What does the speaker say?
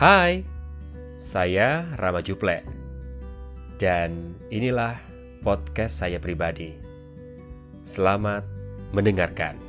Hai, saya Rama Juple, dan inilah podcast saya pribadi. Selamat mendengarkan.